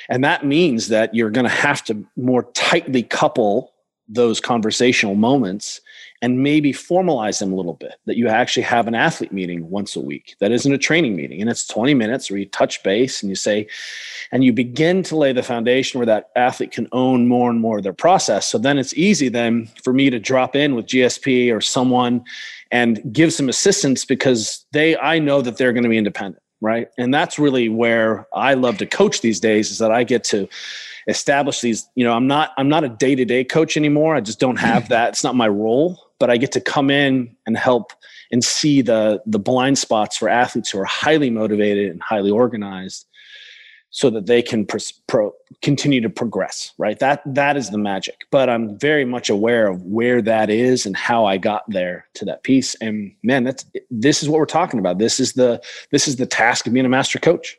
Speaker 2: And that means that you're going to have to more tightly couple those conversational moments and maybe formalize them a little bit that you actually have an athlete meeting once a week that isn't a training meeting and it's 20 minutes where you touch base and you say and you begin to lay the foundation where that athlete can own more and more of their process. So then it's easy then for me to drop in with gsp or someone and give some assistance because they i know that they're going to be independent right? And that's really where i love to coach these days is that i get to establish these you know i'm not i'm not a day-to-day coach anymore. I just don't have [LAUGHS] that. It's not my role but I get to come in and help and see the the blind spots for athletes who are highly motivated and highly organized so that they can pro, continue to progress right? That that is the magic. But i'm very much aware of where that is and how i got there to that piece. And man that's this is what we're talking about. This is the this is the task of being a master coach.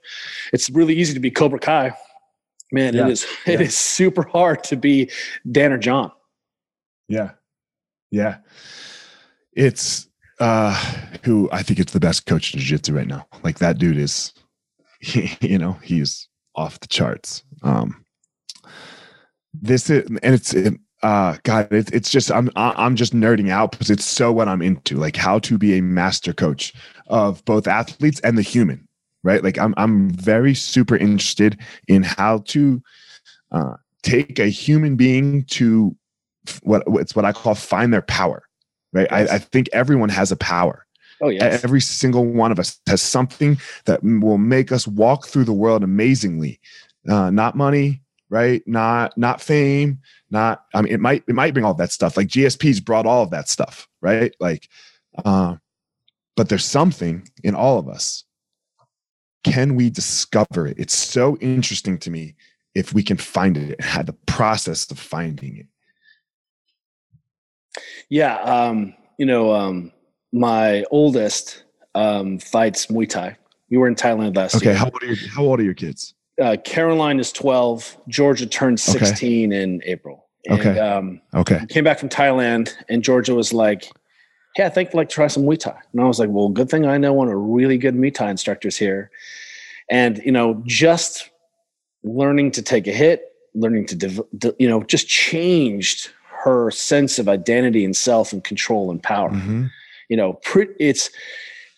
Speaker 2: It's really easy to be cobra kai man yeah. [LAUGHS] it is yeah. it is super hard to be dan or john
Speaker 1: yeah yeah. It's uh who I think it's the best coach in jiu-jitsu right now. Like that dude is he, [LAUGHS] you know, he's off the charts. Um this is and it's it, uh god it, it's just i'm i'm just nerding out because it's so what i'm into like how to be a master coach of both athletes and the human right like i'm i'm very super interested in how to uh take a human being to what it's what i call find their power right yes. I, I think everyone has a power
Speaker 2: Oh yeah.
Speaker 1: Every single one of us has something that will make us walk through the world amazingly. Uh, not money, right? Not not fame, not I mean it might it might bring all that stuff. Like GSP's brought all of that stuff, right? Like uh but there's something in all of us. Can we discover it? It's so interesting to me if we can find it and had the process of finding it.
Speaker 2: Yeah, um, you know, um, my oldest um, fights Muay Thai. We were in Thailand last
Speaker 1: okay, year. Okay, how old are your How old are your kids?
Speaker 2: Uh, Caroline is twelve. Georgia turned sixteen okay. in April.
Speaker 1: And, okay. Um, okay.
Speaker 2: Came back from Thailand, and Georgia was like, "Hey, I think I'd like to try some Muay Thai." And I was like, "Well, good thing I know one of really good Muay Thai instructors here." And you know, just learning to take a hit, learning to, you know, just changed her sense of identity and self and control and power. Mm-hmm you know it's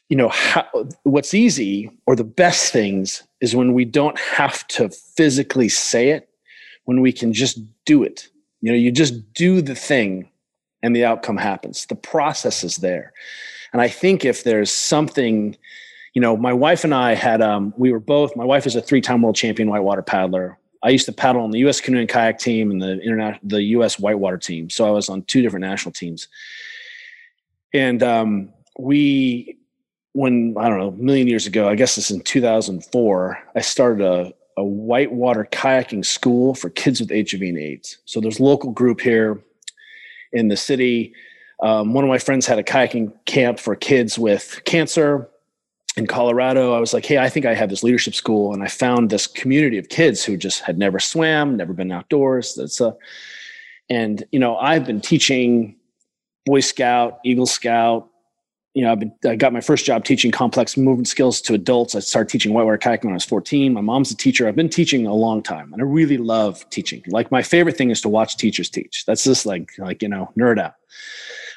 Speaker 2: you know how, what's easy or the best things is when we don't have to physically say it when we can just do it you know you just do the thing and the outcome happens. The process is there. And i think if there's something you know my wife and i had um we were both my wife is a three-time world champion whitewater paddler. I used to paddle on the us canoe and kayak team and the international the us whitewater team. So i was on two different national teams. And um, we, when I don't know, a million years ago, I guess it's in 2004, I started a, a whitewater kayaking school for kids with HIV and AIDS. So there's a local group here in the city. Um, one of my friends had a kayaking camp for kids with cancer in Colorado. I was like, hey, I think I have this leadership school. And I found this community of kids who just had never swam, never been outdoors. That's a, and, you know, I've been teaching Boy Scout, Eagle Scout. You know, I've been, I got my first job teaching complex movement skills to adults. I started teaching whitewater kayaking when I was 14. My mom's a teacher. I've been teaching a long time, and I really love teaching. Like my favorite thing is to watch teachers teach. That's just like like you know, nerd out.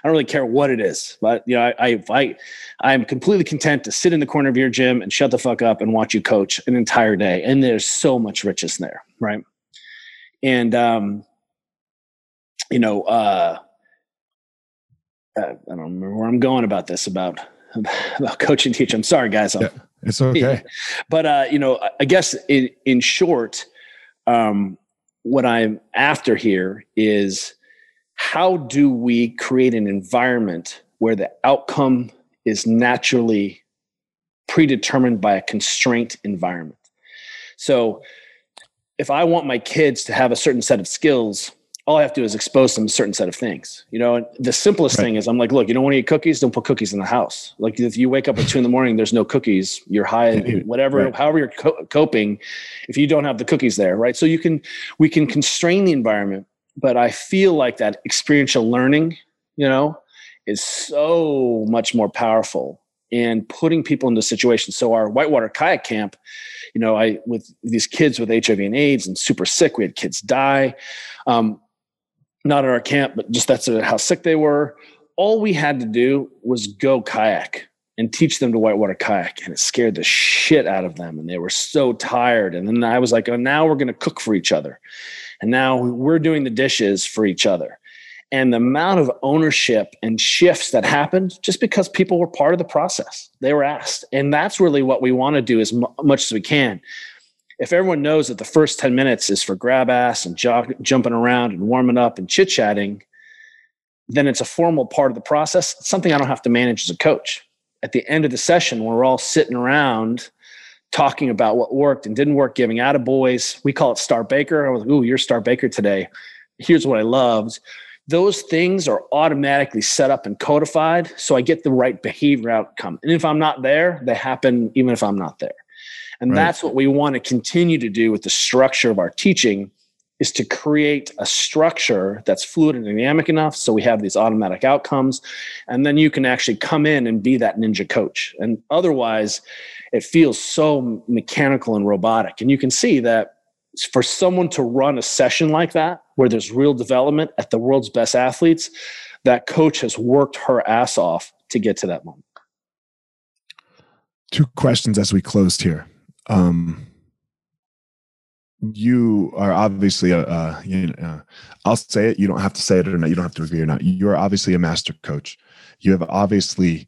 Speaker 2: I don't really care what it is, but you know, I, I, I I'm completely content to sit in the corner of your gym and shut the fuck up and watch you coach an entire day. And there's so much richness there, right? And um, you know, uh, uh, I don't remember where I'm going about this about [LAUGHS] about coaching teach. I'm sorry, guys. Yeah,
Speaker 1: it's okay.
Speaker 2: But uh, you know, I guess in in short, um, what I'm after here is how do we create an environment where the outcome is naturally predetermined by a constraint environment. So if I want my kids to have a certain set of skills, all I have to do is expose them to a certain set of things. You know, and the simplest right. thing is I'm like, look, you don't want to eat cookies, don't put cookies in the house. Like if you wake up at two in the morning, there's no cookies, you're high, whatever, right. however you're co- coping, if you don't have the cookies there, right? So you can, we can constrain the environment, but I feel like that experiential learning, you know, is so much more powerful and putting people into situations. So our whitewater kayak camp, you know, I with these kids with HIV and AIDS and super sick, we had kids die. Um, not in our camp, but just that's how sick they were. All we had to do was go kayak and teach them to whitewater kayak. And it scared the shit out of them. And they were so tired. And then I was like, oh, now we're going to cook for each other. And now we're doing the dishes for each other. And the amount of ownership and shifts that happened just because people were part of the process. They were asked. And that's really what we want to do as much as we can if everyone knows that the first 10 minutes is for grab ass and jumping around and warming up and chit chatting, then it's a formal part of the process. It's something I don't have to manage as a coach. At the end of the session, we're all sitting around talking about what worked and didn't work, giving out of boys. We call it Star Baker. I was like, ooh, you're Star Baker today. Here's what I loved. Those things are automatically set up and codified. So I get the right behavior outcome. And if I'm not there, they happen even if I'm not there. And right. that's what we want to continue to do with the structure of our teaching is to create a structure that's fluid and dynamic enough so we have these automatic outcomes and then you can actually come in and be that ninja coach and otherwise it feels so mechanical and robotic and you can see that for someone to run a session like that where there's real development at the world's best athletes, that coach has worked her ass off to get to that moment.
Speaker 1: Two questions as we closed here. Um, you are obviously a, uh, you know, I'll say it. You don't have to say it or not. You don't have to agree or not. You are obviously a master coach. You have obviously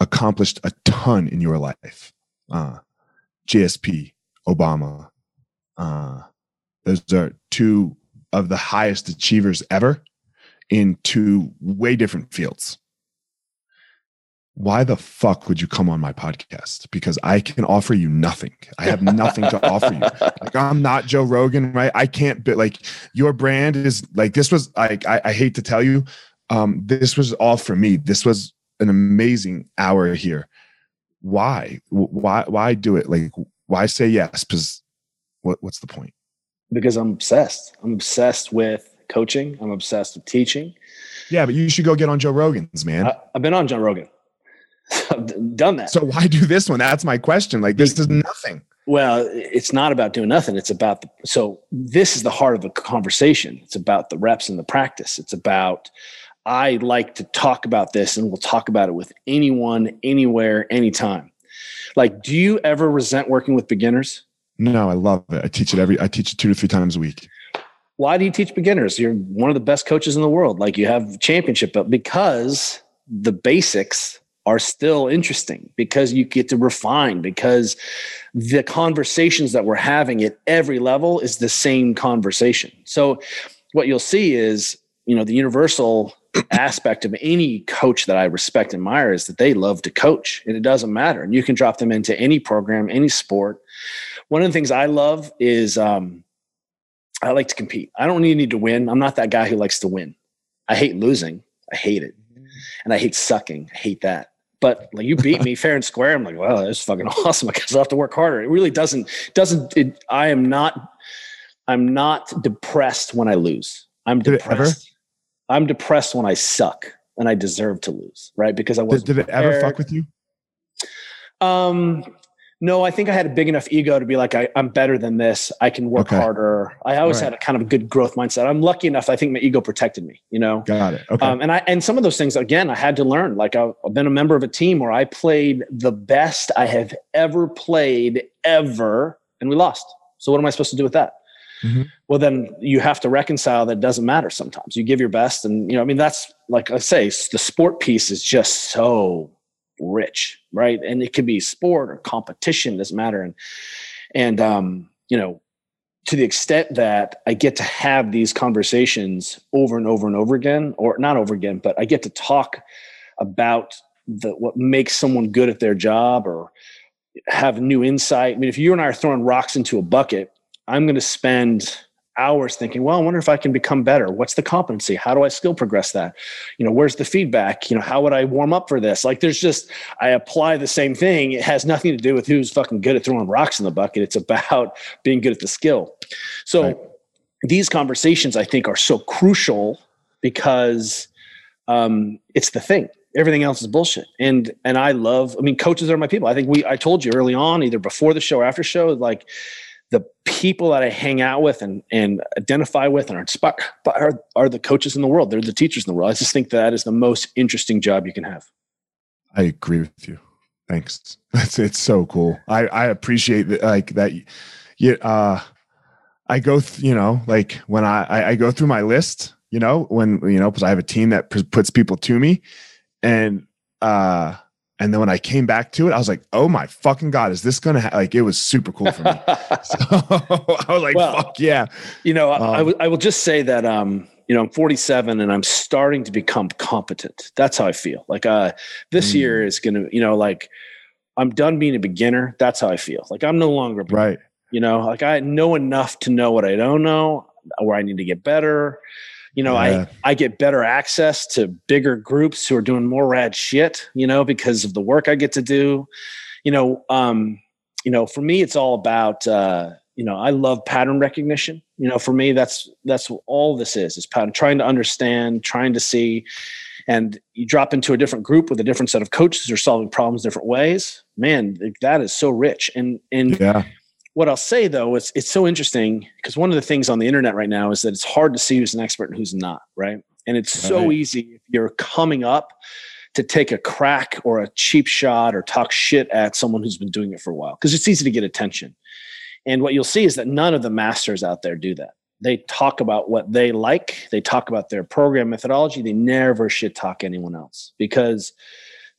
Speaker 1: accomplished a ton in your life. Uh, GSP, Obama. Uh, those are two of the highest achievers ever in two way different fields. Why the fuck would you come on my podcast? Because I can offer you nothing. I have nothing to offer you. [LAUGHS] Like I'm not Joe Rogan, right? I can't be like your brand is like this was like I, I hate to tell you, um, this was all for me. This was an amazing hour here. Why? Why? Why do it? Like, why say yes? Because what? What's the point?
Speaker 2: Because I'm obsessed. I'm obsessed with coaching. I'm obsessed with teaching.
Speaker 1: Yeah, but you should go get on Joe Rogan's, man. I,
Speaker 2: have been on Joe Rogan. [LAUGHS] I've done that.
Speaker 1: So why do this one? That's my question. Like this is nothing.
Speaker 2: Well, it's not about doing nothing. It's about the, so this is the heart of the conversation. It's about the reps and the practice. It's about I like to talk about this and we'll talk about it with anyone, anywhere, anytime. Like, do you ever resent working with beginners?
Speaker 1: No, I love it. I teach it every, I teach it two to three times a week.
Speaker 2: Why do you teach beginners? You're one of the best coaches in the world. Like, you have championship, but because the basics are still interesting because you get to refine because the conversations that we're having at every level is the same conversation. So what you'll see is, you know, the universal [CLEARS THROAT] aspect of any coach that I respect and admire is that they love to coach and it doesn't matter. And you can drop them into any program, any sport. One of the things I love is um, I like to compete. I don't need, need to win. I'm not that guy who likes to win. I hate losing. I hate it. And I hate sucking. I hate that. But like you beat me [LAUGHS] fair and square. I'm like, well, that's fucking [LAUGHS] awesome. I guess I'll have to work harder. It really doesn't, doesn't, it, I am not, I'm not depressed when I lose. I'm depressed. I'm depressed when I suck and I deserve to lose, right? Because I was.
Speaker 1: Did, did, it ever fuck with you?
Speaker 2: Um, no, I think I had a big enough ego to be like, I, am better than this. I can work okay. harder. I always right. had a kind of a good growth mindset. I'm lucky enough. I think my ego protected me. You know.
Speaker 1: Got it. Okay. Um,
Speaker 2: and I and some of those things again, I had to learn. Like I've been a member of a team where I played the best I have ever played ever, and we lost. So what am I supposed to do with that? mm-hmm. well then you have to reconcile that doesn't matter sometimes you give your best and you know i mean that's like i say the sport piece is just so rich right and it could be sport or competition doesn't matter and and um you know to the extent that I get to have these conversations over and over and over again, or not over again, but I get to talk about the what makes someone good at their job or have new insight. I mean, if you and I are throwing rocks into a bucket I'm going to spend hours thinking, well, I wonder if I can become better. What's the competency? How do I skill progress that? You know, where's the feedback? You know, how would I warm up for this? Like there's just I apply the same thing. It has nothing to do with who's fucking good at throwing rocks in the bucket. It's about [LAUGHS] being good at the skill. So right. these conversations I think are so crucial because um, it's the thing. Everything else is bullshit. And and I love, I mean, coaches are my people. I think we I told you early on, either before the show or after show, like the people that I hang out with and, and identify with and are inspired are, are the coaches in the world. They're the teachers in the world. I just think that is the most interesting job you can have.
Speaker 1: I agree with you. Thanks. [LAUGHS] It's, it's so cool. I, I appreciate that. Like that. You, uh, I go, you know, like when I, I, I go through my list, you know, when, you know, because I have a team that puts people to me and, uh, and then when I came back to it, I was like, "Oh my fucking god, is this gonna like?" It was super cool for me. [LAUGHS] so [LAUGHS] I was like, well, "Fuck yeah!"
Speaker 2: You know, um, I, w- I will just say that um, you know, I'm 47 and I'm starting to become competent. That's how I feel. Like, uh, this mm. year is gonna, you know, like I'm done being a beginner. That's how I feel. Like I'm no longer
Speaker 1: right.
Speaker 2: You know, like I know enough to know what I don't know, where I need to get better you know yeah. i i get better access to bigger groups who are doing more rad shit you know because of the work i get to do. You know um you know for me it's all about uh you know i love pattern recognition. You know for me that's that's all this is is pattern trying to understand trying to see. And you drop into a different group with a different set of coaches who are solving problems different ways. Man that is so rich. And and
Speaker 1: yeah
Speaker 2: what I'll say though is it's so interesting because one of the things on the internet right now is that it's hard to see who's an expert and who's not, right? And it's right. so easy if you're coming up to take a crack or a cheap shot or talk shit at someone who's been doing it for a while because it's easy to get attention. And what you'll see is that none of the masters out there do that. They talk about what they like, they talk about their program methodology, they never shit talk anyone else because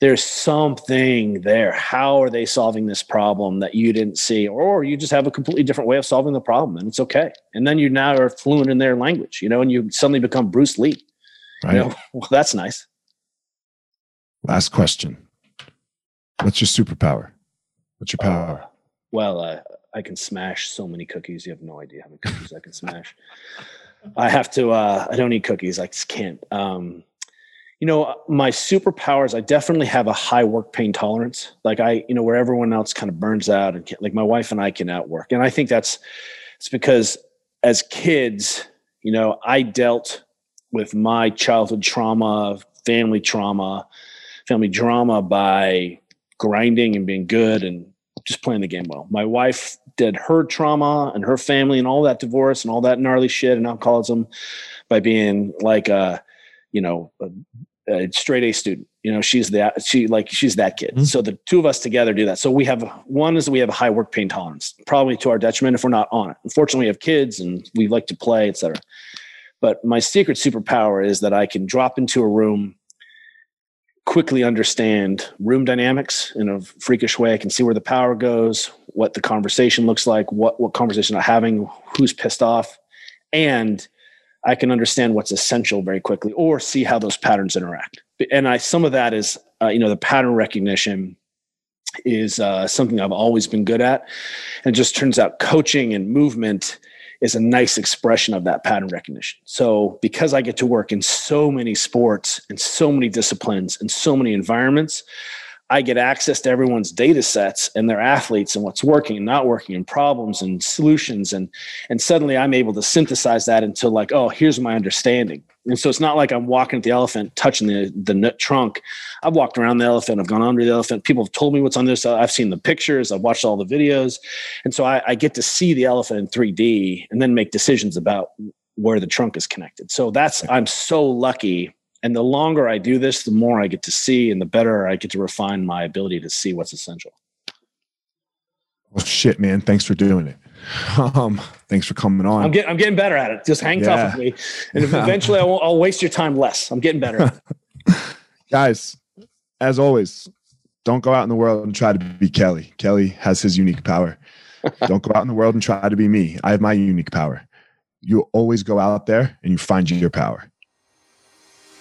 Speaker 2: there's something there. How are they solving this problem that you didn't see? Or you just have a completely different way of solving the problem and it's okay. And then you now are fluent in their language, you know, and you suddenly become Bruce Lee. Right. You know, [LAUGHS] well, that's nice.
Speaker 1: Last question. What's your superpower? What's your power? Uh,
Speaker 2: well, uh, I can smash so many cookies. You have no idea how many cookies I can smash. [LAUGHS] I have to. Uh, I don't eat cookies. I just can't. Um, you know, my superpowers. I definitely have a high work pain tolerance. Like I, you know, where everyone else kind of burns out, and like my wife and I can outwork. And I think that's it's because as kids, you know, I dealt with my childhood trauma, family trauma, family drama by grinding and being good and just playing the game well. My wife did her trauma and her family and all that divorce and all that gnarly shit and alcoholism by being like a, you know, a, a straight A student. You know, she's that she like she's that kid. Mm-hmm. So the two of us together do that. So we have one is we have a high work pain tolerance, probably to our detriment if we're not on it. Unfortunately, we have kids and we like to play, etc. But my secret superpower is that I can drop into a room quickly understand room dynamics in a freakish way. I can see where the power goes, what the conversation looks like, what what conversation I'm having, who's pissed off, and I can understand what's essential very quickly, or see how those patterns interact. And I some of that is uh, you know the pattern recognition is uh, something I've always been good at, and just turns out coaching and movement is a nice expression of that pattern recognition. So, because I get to work in so many sports and so many disciplines and so many environments, I get access to everyone's data sets and their athletes and what's working and not working and problems and solutions. And and suddenly I'm able to synthesize that into like oh here's my understanding. And so it's not like I'm walking at the elephant touching the the trunk. I've walked around the elephant I've gone under the elephant. People have told me what's on this I've seen the pictures I've watched all the videos. And so I, I get to see the elephant in 3D and then make decisions about where the trunk is connected. So that's I'm so lucky and the longer I do this, the more I get to see and the better I get to refine my ability to see what's essential.
Speaker 1: Well, shit, man. Thanks for doing it. [LAUGHS] Um, thanks for coming on.
Speaker 2: I'm getting, I'm getting better at it. Just hang yeah. tough with me. And eventually I won't, I'll waste your time less. I'm getting better. [LAUGHS]
Speaker 1: Guys, as always, don't go out in the world and try to be Kelly. Kelly has his unique power. [LAUGHS] don't go out in the world and try to be me. I have my unique power. You always go out there and you find your power.